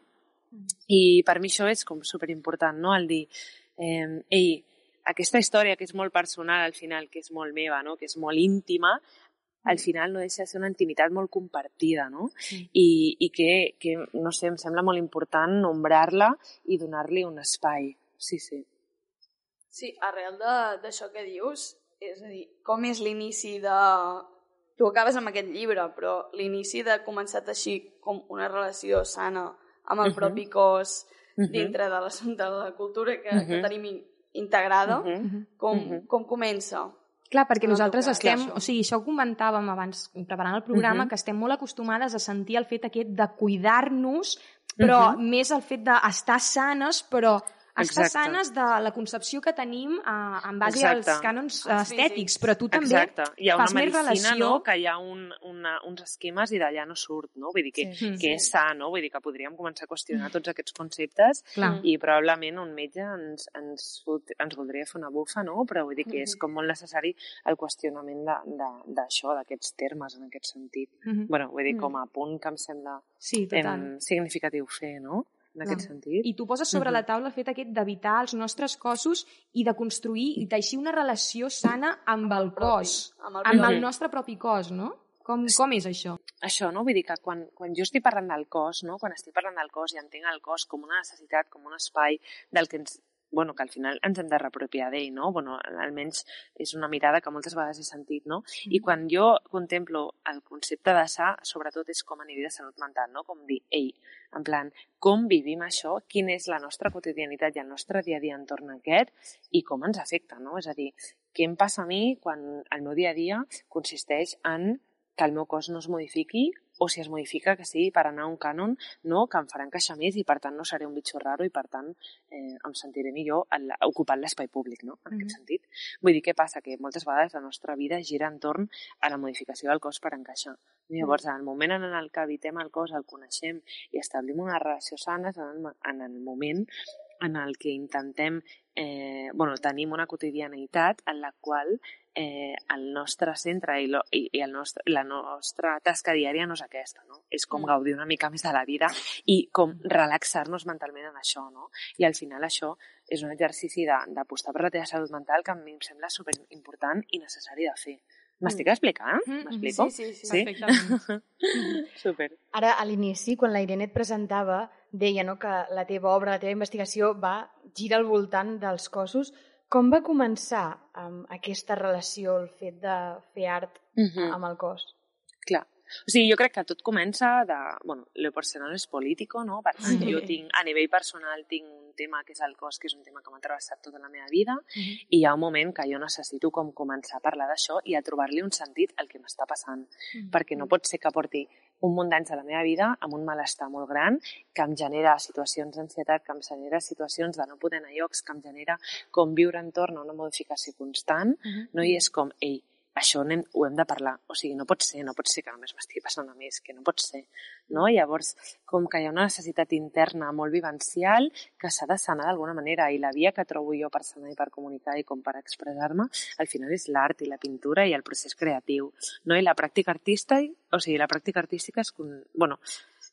I per mi això és com superimportant, no? El dir, eh, ei, aquesta història que és molt personal al final, que és molt meva, no? que és molt íntima, al final no deixa de ser una intimitat molt compartida, no? Sí. I, i que, que, no sé, em sembla molt important nombrar-la i donar-li un espai. Sí, sí. Sí, arrel de- d'això que dius, és a dir, com és l'inici de... Tu acabes amb aquest llibre, però l'inici de començar a teixir com una relació sana amb el Mhm. propi cos Mhm. dintre de la, de la cultura que, que Mhm. tenim in- integrada, Mhm. Mhm. com, Mhm. com comença? Clar, perquè nosaltres estem... O sigui, això comentàvem abans, preparant el programa, Mhm. que estem molt acostumades a sentir el fet aquest de cuidar-nos, però Mhm. més el fet d'estar sanes, però estar Exacte. sanes de la concepció que tenim eh, en base Exacte. als cànons eh, estètics, però tu també Exacte. Hi ha una fas més medicina, relació... no?, que hi ha un, una, uns esquemes i d'allà no surt, no? Vull dir que, Sí. Mm. que és sa, no? Vull dir que podríem començar a qüestionar tots aquests conceptes Clar. i probablement un metge ens, ens, fot- ens voldria fer una bufa, no? Però vull dir que és com molt necessari el qüestionament de- de- d'això, d'aquests termes en aquest sentit. Mhm. bueno, vull dir, Mm. com a punt que em sembla Sí, total. em, significatiu fer, no? En aquest Clar. sentit. I tu poses sobre Mhm. la taula el fet aquest d'evitar els nostres cossos i de construir i teixir una relació sana amb el cos, Amb el amb el nostre propi cos, no? Com, com és això? això, no? Vull dir que quan, quan jo estic parlant del cos, no? quan estic parlant del cos i entenc el cos com una necessitat, com un espai del que ens bueno, que al final ens hem de reapropiar d'ell, no? Bueno, almenys és una mirada que moltes vegades he sentit, no? I quan jo contemplo el concepte de sa, sobretot és com a nivell de salut mental, no? Com dir, ei, en plan, com vivim això, quina és la nostra quotidianitat i el nostre dia a dia entorn a aquest i com ens afecta, no? És a dir, què em passa a mi quan el meu dia a dia consisteix en que el meu cos no es modifiqui o si es modifica que sigui per anar a un cànon no, que em farà encaixar més i per tant no seré un bitxo raro i per tant eh, em sentiré millor la, ocupant l'espai públic, no? en Mhm. aquest sentit. Vull dir, què passa? Que moltes vegades la nostra vida gira entorn a la modificació del cos per encaixar. Llavors, en el moment en el que habitem el cos, el coneixem i establim una relació sana és en el, en el moment en el que intentem, eh, bueno, tenim una quotidianitat en la qual eh, el nostre centre i, lo, i, i el nostre, la nostra tasca diària no és aquesta, no? És com Mm. gaudir una mica més de la vida i com relaxar-nos mentalment en això, no? I al final això és un exercici d'apostar per la teva salut mental que a mi em sembla superimportant i necessari de fer. M'estic explicant? Mm, M'explico? Sí, sí, sí. Sí? Perfectament. *laughs* Super. Ara, a l'inici, quan la Irene et presentava, deia no, que la teva obra, la teva investigació va gira al voltant dels cossos. Com va començar um, aquesta relació, el fet de fer art Mhm. amb el cos? Clar. O sigui, jo crec que tot comença de... Bueno, lo personal és político, no? Per tant, jo tinc, a nivell personal tinc un tema que és el cos, que és un tema que m'ha travessat tota la meva vida, i hi ha un moment que jo necessito com començar a parlar d'això i a trobar-li un sentit al que m'està passant. Perquè no pot ser que porti un munt d'anys de la meva vida amb un malestar molt gran que em genera situacions d'ansietat, que em genera situacions de no poder anar a llocs, que em genera com viure entorn a una modificació constant, no? I és com, ei, això hem, ho hem de parlar. O sigui, no pot ser, no pot ser que només m'estigui passant a mi, és que no pot ser. No? Llavors, com que hi ha una necessitat interna molt vivencial que s'ha de sanar d'alguna manera i la via que trobo jo per sanar i per comunicar i com per expressar-me, al final és l'art i la pintura i el procés creatiu. No? I la pràctica artística, o sigui, la pràctica artística és, bueno,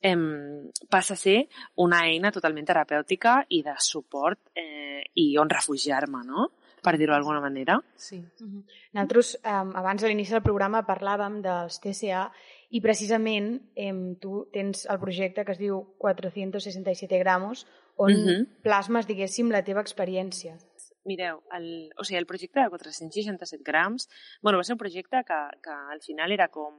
em, passa a ser una eina totalment terapèutica i de suport eh, i on refugiar-me, no? Per dir-ho d'alguna manera. Sí. Uh -huh. Nosaltres, um, abans de l'inici del programa, parlàvem dels TCA i precisament um, tu tens el projecte que es diu 467 gramos, on uh -huh. plasmes, diguéssim, la teva experiència mireu, el, o sigui, el projecte de 467 grams, bueno, va ser un projecte que, que al final era com...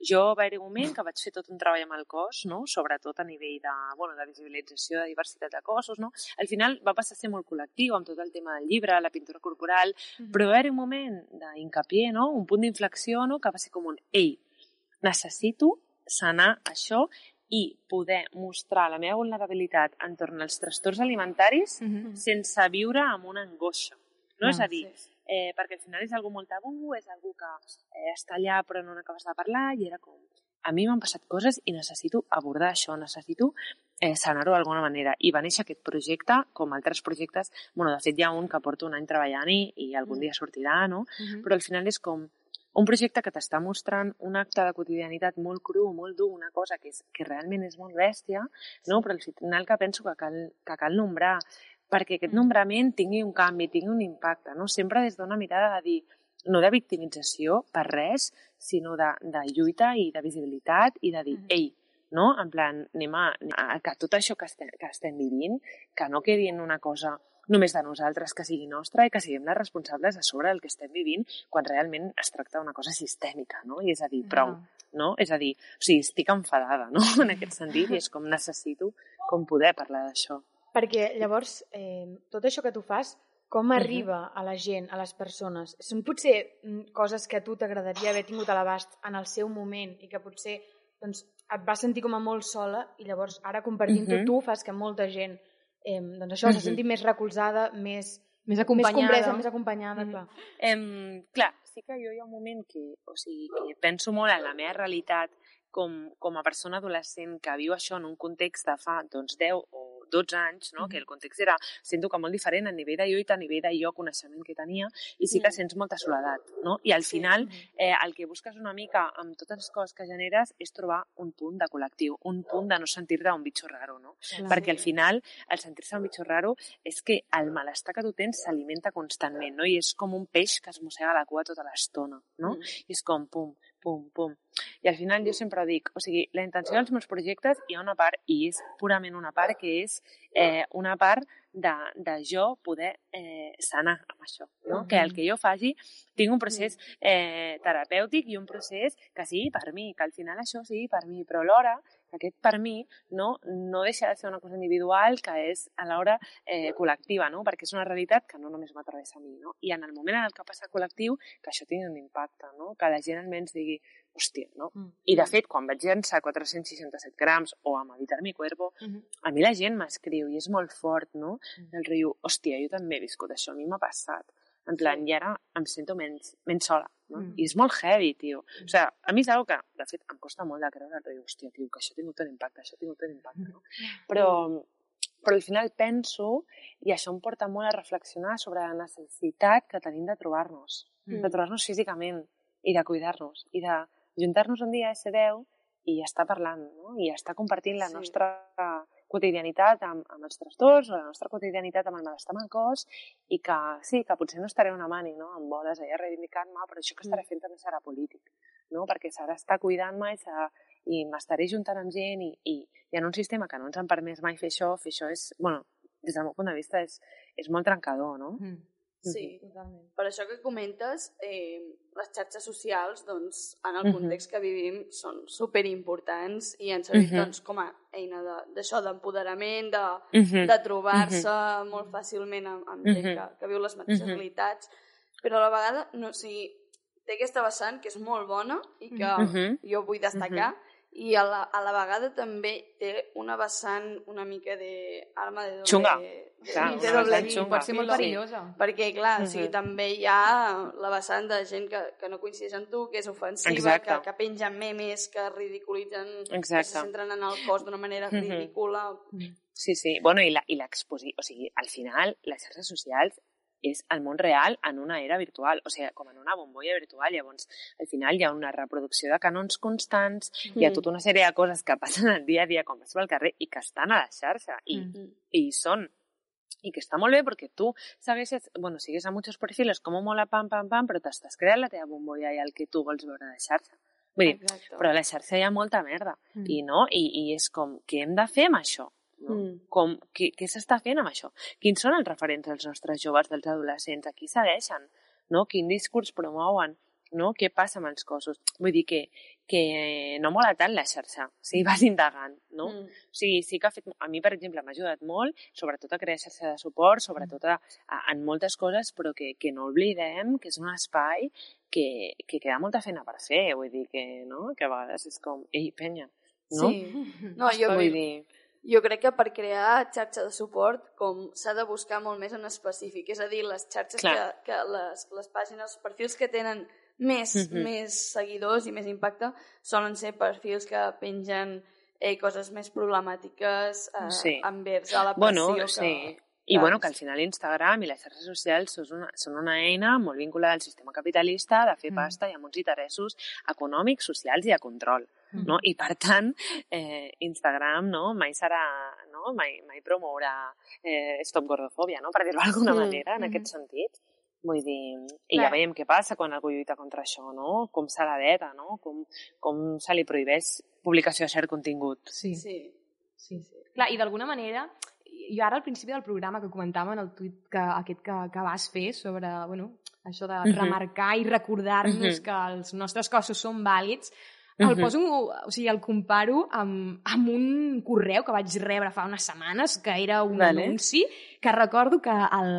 Jo va haver un moment que vaig fer tot un treball amb el cos, no? sobretot a nivell de, bueno, de visibilització de diversitat de cossos. No? Al final va passar a ser molt col·lectiu amb tot el tema del llibre, la pintura corporal, mm -hmm. però va haver un moment d'incapié, no? un punt d'inflexió no? que va ser com un ei, necessito sanar això i poder mostrar la meva vulnerabilitat entorn als trastorns alimentaris mm -hmm. sense viure amb una angoixa. No, no és a dir, sí. eh, perquè al final és algo molt tabú, és algo que eh, està allà però no n'acabes de parlar i era com... A mi m'han passat coses i necessito abordar això, necessito eh, sanar-ho d'alguna manera. I va néixer aquest projecte, com altres projectes, bueno, de fet hi ha un que porto un any treballant-hi i algun mm. dia sortirà, no? Mm -hmm. Però al final és com un projecte que t'està mostrant un acte de quotidianitat molt cru, molt dur, una cosa que, és, que realment és molt bèstia, no? però al final que penso que cal, que cal nombrar, perquè aquest mm. nombrament tingui un canvi, tingui un impacte, no? sempre des d'una mirada de dir, no de victimització per res, sinó de, de lluita i de visibilitat i de dir, mm. ei, no? En plan, anem a, a que tot això que estem, que estem vivint, que no quedi en una cosa només de nosaltres que sigui nostra i que siguem les responsables a sobre del que estem vivint quan realment es tracta d'una cosa sistèmica, no? I és a dir, prou, no? És a dir, o sigui, estic enfadada, no? *laughs* En aquest sentit, i és com necessito com poder parlar d'això. Perquè llavors, eh, tot això que tu fas, com arriba a la gent, a les persones? Són potser mm, coses que a tu t'agradaria haver tingut a l'abast en el seu moment i que potser doncs, et vas sentir com a molt sola i llavors ara compartint-ho uh -huh. tu fas que molta gent eh, doncs això, se senti més recolzada, més, més acompanyada. Més compresa, més acompanyada, mm. clar. Em, clar, sí que jo hi ha un moment que, o sigui, que penso molt en la meva realitat com, com a persona adolescent que viu això en un context de fa doncs, 10 o 12 anys, no? Mm. que el context era, sento que molt diferent a nivell de lluita, a nivell de jo, coneixement que tenia, i sí que sents molta soledat. No? I al final, eh, el que busques una mica amb totes les coses que generes és trobar un punt de col·lectiu, un punt de no sentir-te un bitxo raro, no? Clar. Perquè al final, el sentir-se un bitxo raro és que el malestar que tu tens s'alimenta constantment, no? I és com un peix que es mossega la cua tota l'estona, no? Mm. I és com, pum, pum, pum. I al final jo sempre dic, o sigui, la intenció dels meus projectes hi ha una part, i és purament una part, que és eh, una part de, de jo poder eh, sanar amb això. No? Uh -huh. Que el que jo faci tinc un procés eh, terapèutic i un procés que sigui per mi, que al final això sigui per mi, però alhora aquest per mi no, no deixa de ser una cosa individual que és alhora eh, col·lectiva, no? perquè és una realitat que no només m'atrevessa a mi. No? I en el moment en el que passa col·lectiu, que això tingui un impacte, no? que la gent almenys digui hòstia, no? Mm. I de fet, quan vaig llançar 467 grams o a Meditar mi cuerpo, mm -hmm. a mi la gent m'escriu i és molt fort, no? Mm. El riu, hòstia, jo també he viscut això, a mi m'ha passat. En plan, i ara em sento menys, menys sola, no? Mm. I és molt heavy, tio. Mm. O sigui, a mi és una que, de fet, em costa molt de creure, el riu, hòstia, tio, que això ha tingut tot impacte, això ha tingut tot impacte, no? Mm. Però, però al final penso, i això em porta molt a reflexionar sobre la necessitat que tenim de trobar-nos, mm. de trobar-nos físicament i de cuidar-nos i de juntar-nos un dia a S10 i estar parlant, no? i estar compartint la sí. nostra quotidianitat amb, amb els trastorns o la nostra quotidianitat amb el malestar amb el cos i que sí, que potser no estaré una mani no? amb boles allà reivindicant-me, però això que estaré mm. fent també serà polític, no? perquè s'ha d'estar cuidant-me i, i m'estaré juntant amb gent i, i, i en un sistema que no ens han permès mai fer això, fer això és, bueno, des del meu punt de vista és, és molt trencador, no? Mm. Sí, totalment. Per això que comentes, eh, les xarxes socials, doncs, en el context uh -huh. que vivim, són superimportants i han servit, uh -huh. doncs, com a eina d'això, de, d'empoderament, de, uh -huh. de trobar-se uh -huh. molt fàcilment amb, amb gent uh -huh. que, que viu les mateixes uh -huh. realitats, però a la vegada, no, o sigui, té aquesta vessant que és molt bona i que uh -huh. jo vull destacar, uh -huh i a la, a la vegada també té una vessant una mica de arma de doble... Xunga. de, Clar, de una doble fil. xunga. Pot ser molt Sí. perillosa. Perquè, clar, o sigui, Mhm. també hi ha la vessant de gent que, que no coincideix amb tu, que és ofensiva, Exacte. que, que pengen memes, que ridiculitzen, que Exacte. se centren en el cos d'una manera Mhm. ridícula. Sí, sí. Bueno, i la- i l'exposició... O sigui, al final, les xarxes socials és el món real en una era virtual, o sigui, com en una bombolla virtual. Llavors, al final hi ha una reproducció de canons constants, hi ha Mm. tota una sèrie de coses que passen el dia a dia quan vas pel carrer i que estan a la xarxa i, Mm. i hi són. I que està molt bé perquè tu segueixes, bueno, sigues a muchos perfiles com mola pam, pam, pam, però t'estàs creant la teva bombolla i el que tu vols veure de xarxa. Vull dir, Exacte. però a la xarxa hi ha molta merda. Mm. I, no? I, I és com, què hem de fer amb això? No? Mm. Com, què què s'està fent amb això? Quins són els referents dels nostres joves, dels adolescents? A qui segueixen? No? Quin discurs promouen? No? Què passa amb els cossos? Vull dir que, que no mola tant la xarxa, si vas indagant, no? Mm. O sigui, sí que ha fet, a mi, per exemple, m'ha ajudat molt, sobretot a crear xarxa de suport, sobretot a, a, en moltes coses, però que, que no oblidem que és un espai que, que queda molta feina per fer, vull dir que, no? que a vegades és com, ei, penya, no? Sí. No, jo, Vull dir, jo crec que per crear xarxa de suport com s'ha de buscar molt més en específic, és a dir, les xarxes que, Clar. que les, les pàgines, els perfils que tenen més, Mhm. més seguidors i més impacte solen ser perfils que pengen eh, coses més problemàtiques eh, Sí. envers a la pressió Bueno, que... sí. I que- bueno, que al final Instagram i les xarxes socials són una, són una eina molt vinculada al sistema capitalista de fer Mm. pasta i amb uns interessos econòmics, socials i de control. No? I per tant, eh, Instagram no? mai serà, no? mai, mai promourà eh, stop gordofòbia, no? per dir-ho d'alguna Mm, manera, en mhm. aquest sentit. Vull dir, i Clar. ja veiem què passa quan algú lluita contra això, no? Com se la veta, no? Com, com se li prohibeix publicació de cert contingut. Sí. Sí. Sí, sí. Clar, i d'alguna manera, jo ara al principi del programa que comentàvem en el tuit que, aquest que, que vas fer sobre bueno, això de Mhm. remarcar i recordar-nos Mhm. que els nostres cossos són vàlids, el poso, o sigui, el comparo amb, amb un correu que vaig rebre fa unes setmanes, que era un Vale. anunci, que recordo que el,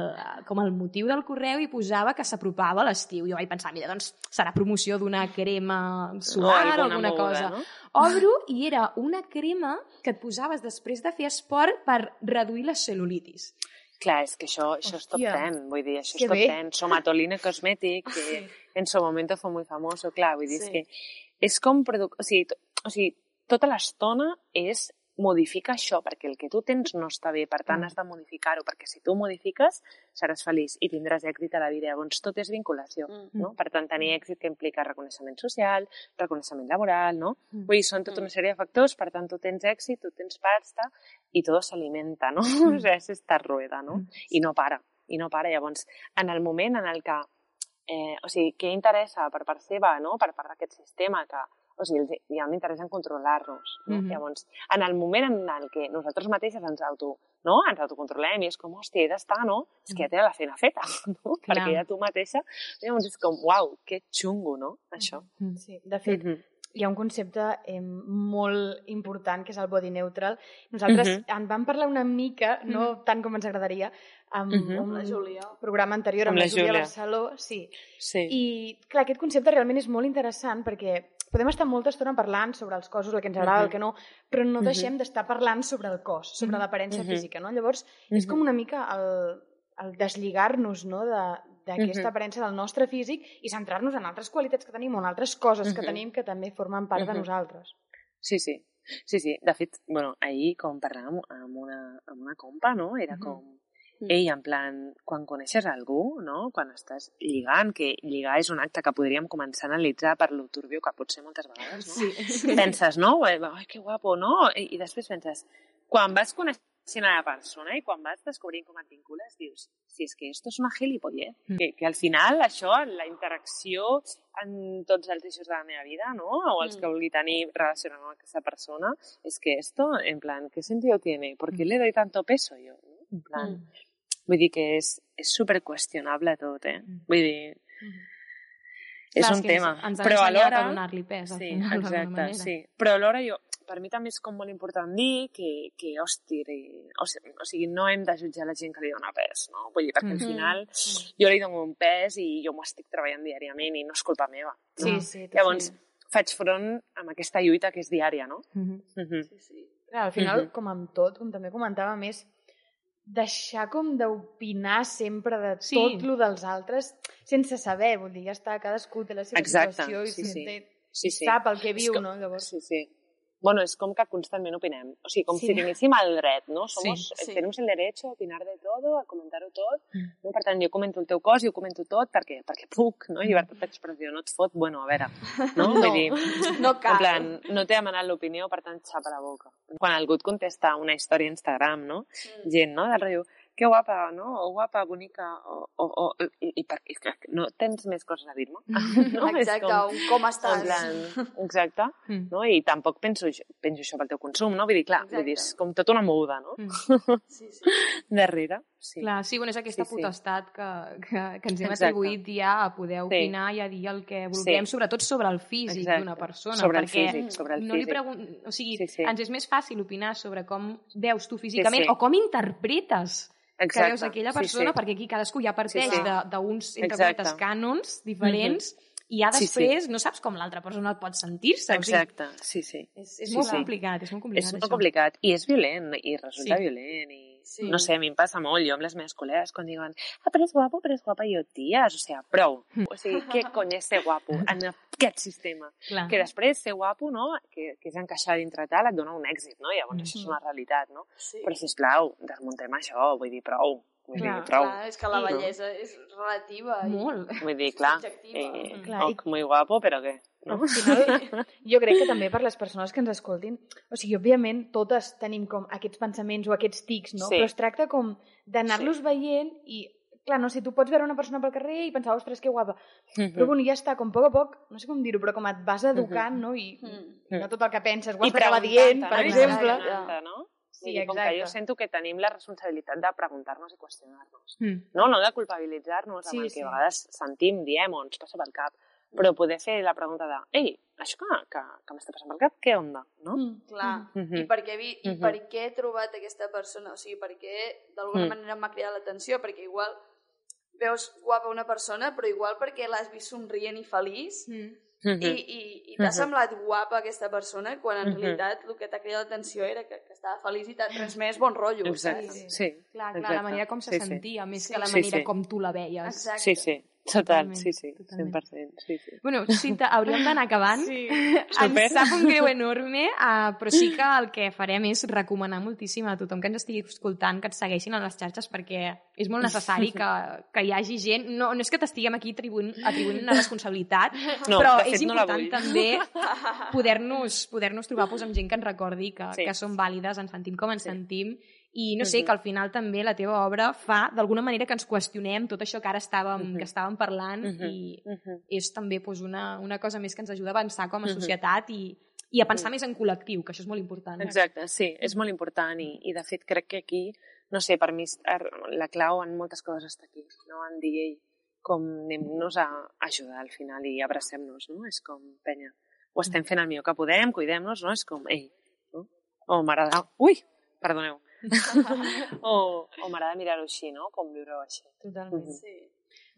com el motiu del correu hi posava que s'apropava l'estiu. Jo vaig pensar, mira, doncs serà promoció d'una crema solar o alguna moguda, cosa. No? Obro i era una crema que et posaves després de fer esport per reduir la cel·lulitis. Clar, és que això, això és top. 10, vull dir, això Que és top bé. 10. Somatolina Cosmetic, que *laughs* en su momento fue muy famoso, clar, vull dir, Sí. és que és com produc... O sigui, to- o sigui tota l'estona és modifica això, perquè el que tu tens no està bé, per tant Mm. has de modificar-ho, perquè si tu ho modifiques seràs feliç i tindràs èxit a la vida. Llavors tot és vinculació, Mm. no? Per tant, tenir èxit que implica reconeixement social, reconeixement laboral, no? Mm. Vull dir, són tota una sèrie de factors, per tant, tu tens èxit, tu tens pasta i tot s'alimenta, no? *laughs* O sigui, és esta rueda, no? I no para, i no para. Llavors, en el moment en el que, eh, o sigui, què interessa per part seva, no? Per part d'aquest sistema que, o sigui, els- hi ha un interès en controlar-nos, no? Mhm. Llavors, en el moment en el que nosaltres mateixes ens auto, no? Ens autocontrolem i és com, hòstia, he d'estar, no? És que ja té la feina feta, *laughs* no? Clar. Perquè ja tu mateixa, llavors és com, uau, que xungo, no? Això. Sí, de fet, Mhm. hi ha un concepte eh, molt important que és el body neutral. Nosaltres Mhm. en vam parlar una mica, no tant com ens agradaria, amb Mhm. un La Júlia. programa anterior amb, Amb la la Júlia. Barceló. Sí. Sí. I, clar, aquest concepte realment és molt interessant perquè podem estar molta estona parlant sobre els cossos, el que ens agrada, Mhm. el que no, però no deixem d'estar parlant sobre el cos, sobre l'aparença Mhm. física, no? Llavors, és Mhm. com una mica el, el deslligar-nos no, de- d'aquesta aparença del nostre físic i centrar-nos en altres qualitats que tenim o en altres coses que tenim que també formen part de nosaltres. Sí, sí. Sí, sí. De fet, bueno, ahir, com parlàvem amb una, amb una compa, no? Era com... Mm. Ei, en plan, quan coneixes algú, no? Quan estàs lligant, que lligar és un acte que podríem començar a analitzar per lo turbio que pot ser moltes vegades, no? Sí. *laughs* Penses, no? Ai, que guapo, no? I, I després penses, quan vas coneixent a la persona i quan vas descobrint com et vincules, dius, si és que esto és una gilipollez. Mm. Que, que al final això, la interacció en tots els eixos de la meva vida, no? O els Mm. que vulgui tenir relacionant amb aquesta persona, és que esto, en plan, ¿qué sentido tiene? ¿Por qué le doy tanto peso yo? no? En plan, Mm. Vull dir que és, és superqüestionable tot, eh? Mm. Vull dir, és Clar, un que tema. Ens, però alhora... donar-li pes, al Sí, final, exacte, sí. Però alhora jo, per mi també és com molt important dir que, que hosti, o, sigui, o sigui, no hem de jutjar la gent que li dona pes, no? Vull dir, perquè al Mhm. final jo li dono un pes i jo m'ho estic treballant diàriament i no és culpa meva. No? Sí, sí. Llavors, faig front amb aquesta lluita que és diària, no? Mhm. Mhm. Sí, sí. Clar, al final, Mhm. com amb tot, com també comentàvem, és deixar com d'opinar sempre de Sí. tot lo dels altres sense saber, vull dir, ja està, cadascú té la seva Exacte, situació i sí, sí. té, Sí, sí. sap el que viu, com- no? Llavors, Sí, sí. Bueno, és com que constantment opinem. O sigui, com Sí. si tinguéssim el dret, no? Somos, Sí, sí. Tenemos el derecho a opinar de todo, a comentar-ho tot. Mm. No? Per tant, jo comento el teu cos i ho comento tot perquè, perquè puc, no? Llibertat d'expressió, no et fot, bueno, a veure, no? *laughs* Vull dir, No en cal. plan, no t'he demanat l'opinió, per tant, xapa la boca. Quan algú et contesta una història a Instagram, no? Mm. Gent, no? Del rotllo, que guapa, no? O guapa, bonica, o... o, o i, i per, és que no tens més coses a dir-me? *laughs* No? És Exacte, com- un com en estàs. plan, exacte, Mm. no? I tampoc penso, penso això pel teu consum, no? Vull dir, clar, vull dir, és com tota una moguda, no? Mm. *laughs* Sí, sí. Darrere, sí. Clar, sí, bueno, és aquesta Sí, sí. potestat que, que, que ens hem Exacte. atribuït ja a poder opinar i a dir el que vulguem, Sí. sobretot sobre el físic d'una persona. Sobre el perquè físic, sobre el no li físic. pregun... O sigui, Sí, sí. ens és més fàcil opinar sobre com veus tu físicament sí. o com interpretes que veus aquella persona, sí, sí. perquè aquí cadascú ja parteix Sí, sí. de- d'uns, entre Exacte. cometes, cànons diferents i ja Sí, sí. després no saps com l'altra persona pot sentir-se. O sigui, Exacte, sí, sí. és, és Sí, molt sí. complicat, és molt complicat És això. molt complicat i és violent i resulta Sí. violent i Sí. no sé, a mi em passa molt, jo amb les meves col·legues quan diuen ah, però és guapo, però és guapa, i jo, ties, o sigui, prou. O sigui, què cony és ser guapo en aquest sistema? Clar. Que després ser guapo, no?, que, que és encaixar dintre tal, et dona un èxit, no? Llavors això és una realitat, no? sí. Però, sisplau, desmuntem això, vull dir, prou. Vull Clar, dir, prou. Clar, és que la No? bellesa és relativa. i- Molt. Vull dir, clar, eh, Clar, i- muy guapo, però què? No? al final, jo crec que també per les persones que ens escoltin, o sigui, òbviament, totes tenim com aquests pensaments o aquests tics, no? Sí. Però es tracta com d'anar-los veient i, clar, no sé, tu pots veure una persona pel carrer i pensar, ostres, que guapa. Mhm. Però bueno, ja està, com a poc a poc, no sé com dir-ho, però com et vas educant, no? I, Mm. i no tot el que penses ho I has d'acabar dient, per no? I exemple. no? Sí, Vull dir, com que exacte. jo sento que tenim la responsabilitat de preguntar-nos i qüestionar-nos. Mm. No, no de culpabilitzar-nos amb Sí, el que sí. a vegades sentim, diem o ens passa pel cap, però poder fer la pregunta de ei, això que, que, que m'està passant pel cap, què onda? No? Mm. Clar. Mhm. I, per què, vi... I Mhm. per què he trobat aquesta persona? O sigui, per què d'alguna Mm. manera m'ha cridat l'atenció? Perquè igual veus guapa una persona, però igual perquè l'has vist somrient i feliç Mm. Mhm. i, i, i t'ha Mhm. semblat guapa aquesta persona quan en Mhm. realitat el que t'ha cridat l'atenció era que, que estava feliç i t'ha- res més bon rotllo, Exacte, saps? sí. Clar, clar, Exacte. la manera com se Sí, sí. sentia, més Sí. que la Sí, manera sí. com tu la veies. Exacte. Sí, sí, total, sí, sí, totalment. 100%, sí, sí. Bueno, Cinta, hauríem d'anar acabant. Sí. *laughs* Super. Ens sap un greu enorme, uh, però sí que el que farem és recomanar moltíssim a tothom que ens estigui escoltant que et segueixin a les xarxes perquè és molt necessari que, que hi hagi gent... No, no és que t'estiguem aquí atribuint, atribuint una responsabilitat, No, però fet, és no important vull. també *laughs* poder-nos poder trobar pues, amb gent que ens recordi que, Sí. que som vàlides, ens sentim com ens Sí. sentim i no sé, que al final també la teva obra fa d'alguna manera que ens qüestionem tot això que ara estàvem, Mhm. que estàvem parlant Mhm. i, Mhm. és també pues, una, una cosa més que ens ajuda a avançar com a societat i, i a pensar més en col·lectiu, que això és molt important. Exacte, sí, és molt important i, i de fet crec que aquí, no sé, per mi er, la clau en moltes coses està aquí, no? en dir, ei, com anem-nos a ajudar al final i abracem-nos, no? És com, penya, ho estem fent el millor que podem, cuidem-nos, no? És com, ei, no? O m'agrada... Ui, perdoneu. *laughs* *laughs* o o m'agrada mirar-ho així, no? Com viure-ho així. Totalment. Mhm. Sí.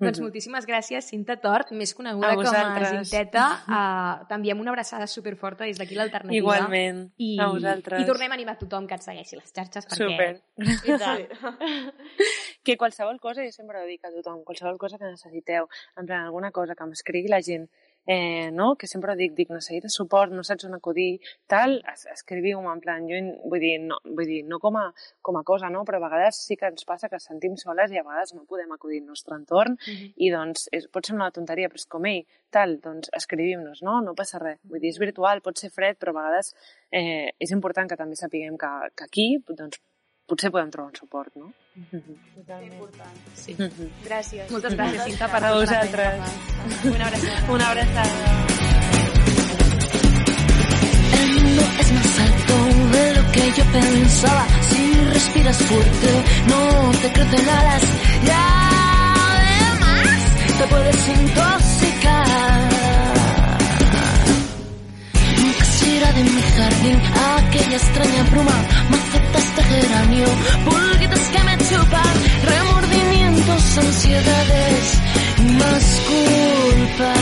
Doncs Mhm. moltíssimes gràcies, Cinta Tort, més coneguda A com a. Cinteta. Uh, *laughs* T'enviem una abraçada superforta des d'aquí l'alternativa. Igualment, I, a vosaltres. I tornem a animar tothom que et segueixi les xarxes perquè... Super. I tant. que qualsevol cosa, jo sempre ho dic a tothom, qualsevol cosa que necessiteu, en plan, alguna cosa que m'escrigui la gent, eh, no? que sempre dic, dic, necessites suport, no saps on acudir, tal, es, escriviu-me, en plan, jo, vull dir, no, vull dir, no com a, com a cosa, no? però a vegades sí que ens passa que ens sentim soles i a vegades no podem acudir al nostre entorn Mhm. i doncs és, pot semblar una tonteria, però és com, ei, tal, doncs escrivim-nos, no? No passa res. Vull dir, és virtual, pot ser fred, però a vegades eh, és important que també sapiguem que, que aquí, doncs, potser podem trobar un suport, no? Totalment. Important. Sí. Mhm. Gràcies. Moltes gràcies, Cinta, per A vosaltres. Una abraçada. Una abraçada. El mundo es más alto de lo que yo pensaba. Si respiras fuerte, no te crecen alas. Y además, te puedes intoxicar. Casi era de mi jardín aquella extraña bruma, macetas de pulguitas que me chupan, remordimientos, ansiedades y más culpa.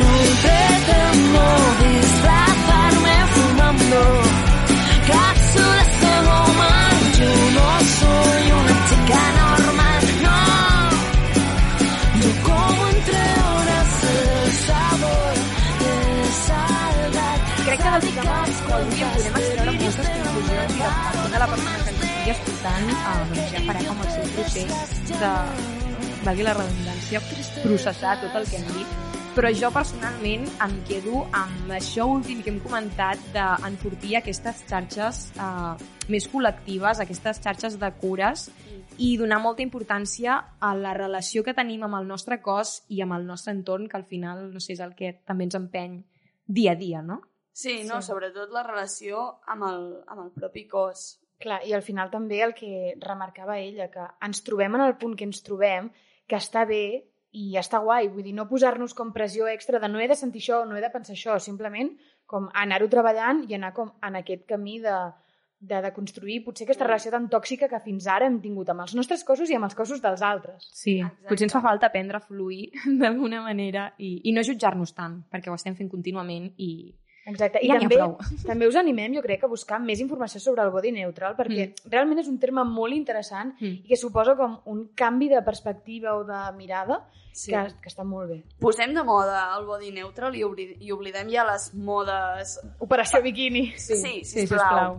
No te temo disfrazarme fumando cápsulas de goma, yo no soy una chica normal, no. Yo como entre horas el sabor de salva. ¿Crees que estigui escoltant, eh, doncs ja farem amb el seu procés de, valgui la redundància, processar tot el que hem dit. Però jo personalment em quedo amb això últim que hem comentat d'enfortir aquestes xarxes eh, més col·lectives, aquestes xarxes de cures i donar molta importància a la relació que tenim amb el nostre cos i amb el nostre entorn, que al final, no sé, és el que també ens empeny dia a dia, no? Sí, no, Sí. sobretot la relació amb el, amb el propi cos. Clar, i al final també el que remarcava ella, que ens trobem en el punt que ens trobem, que està bé i està guai, vull dir, no posar-nos com pressió extra de no he de sentir això, no he de pensar això, simplement com anar-ho treballant i anar com en aquest camí de, de, de construir potser aquesta relació tan tòxica que fins ara hem tingut amb els nostres cossos i amb els cossos dels altres. Sí, Exacte. potser ens fa falta aprendre a fluir *laughs* d'alguna manera i, i no jutjar-nos tant, perquè ho estem fent contínuament i Exacte, i Ja també, *laughs* també us animem, jo crec, a buscar més informació sobre el body neutral, perquè mm. realment és un terme molt interessant Mm. i que suposa com un canvi de perspectiva o de mirada Sí. que, que està molt bé. Posem de moda el body neutral i, obri, i oblidem ja les modes... Operació biquini. Sí, sí, sisplau. sisplau.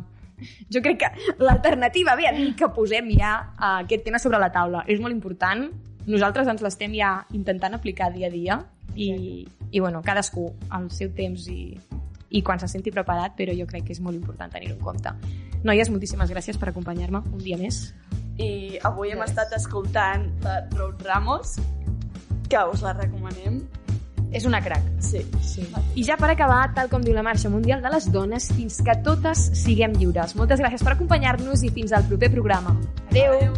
Jo crec que l'alternativa ve a dir que posem ja uh, aquest tema sobre la taula. És molt important. Nosaltres ens l'estem ja intentant aplicar dia a dia i, i bueno, cadascú al seu temps i, i quan se senti preparat, però jo crec que és molt important tenir-ho en compte. Noies, moltíssimes gràcies per acompanyar-me un dia més. I avui hem estat escoltant la Road Ramos, que us la recomanem. És una crac. Sí. Sí. I ja per acabar, tal com diu la Marxa Mundial de les Dones, fins que totes siguem lliures. Moltes gràcies per acompanyar-nos i fins al proper programa. Adéu.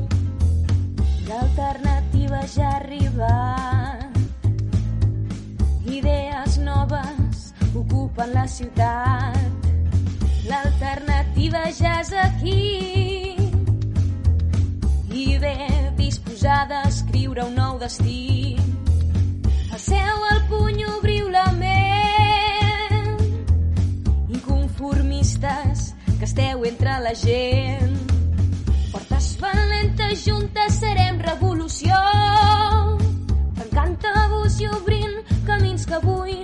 L'alternativa ja ha arribat. Idees noves ocupen la ciutat. L'alternativa ja és aquí. I ve disposada a escriure un nou destí. Passeu el puny, obriu la ment. Inconformistes que esteu entre la gent. Portes valentes juntes serem revolució. Tancant tabús i obrint camins que avui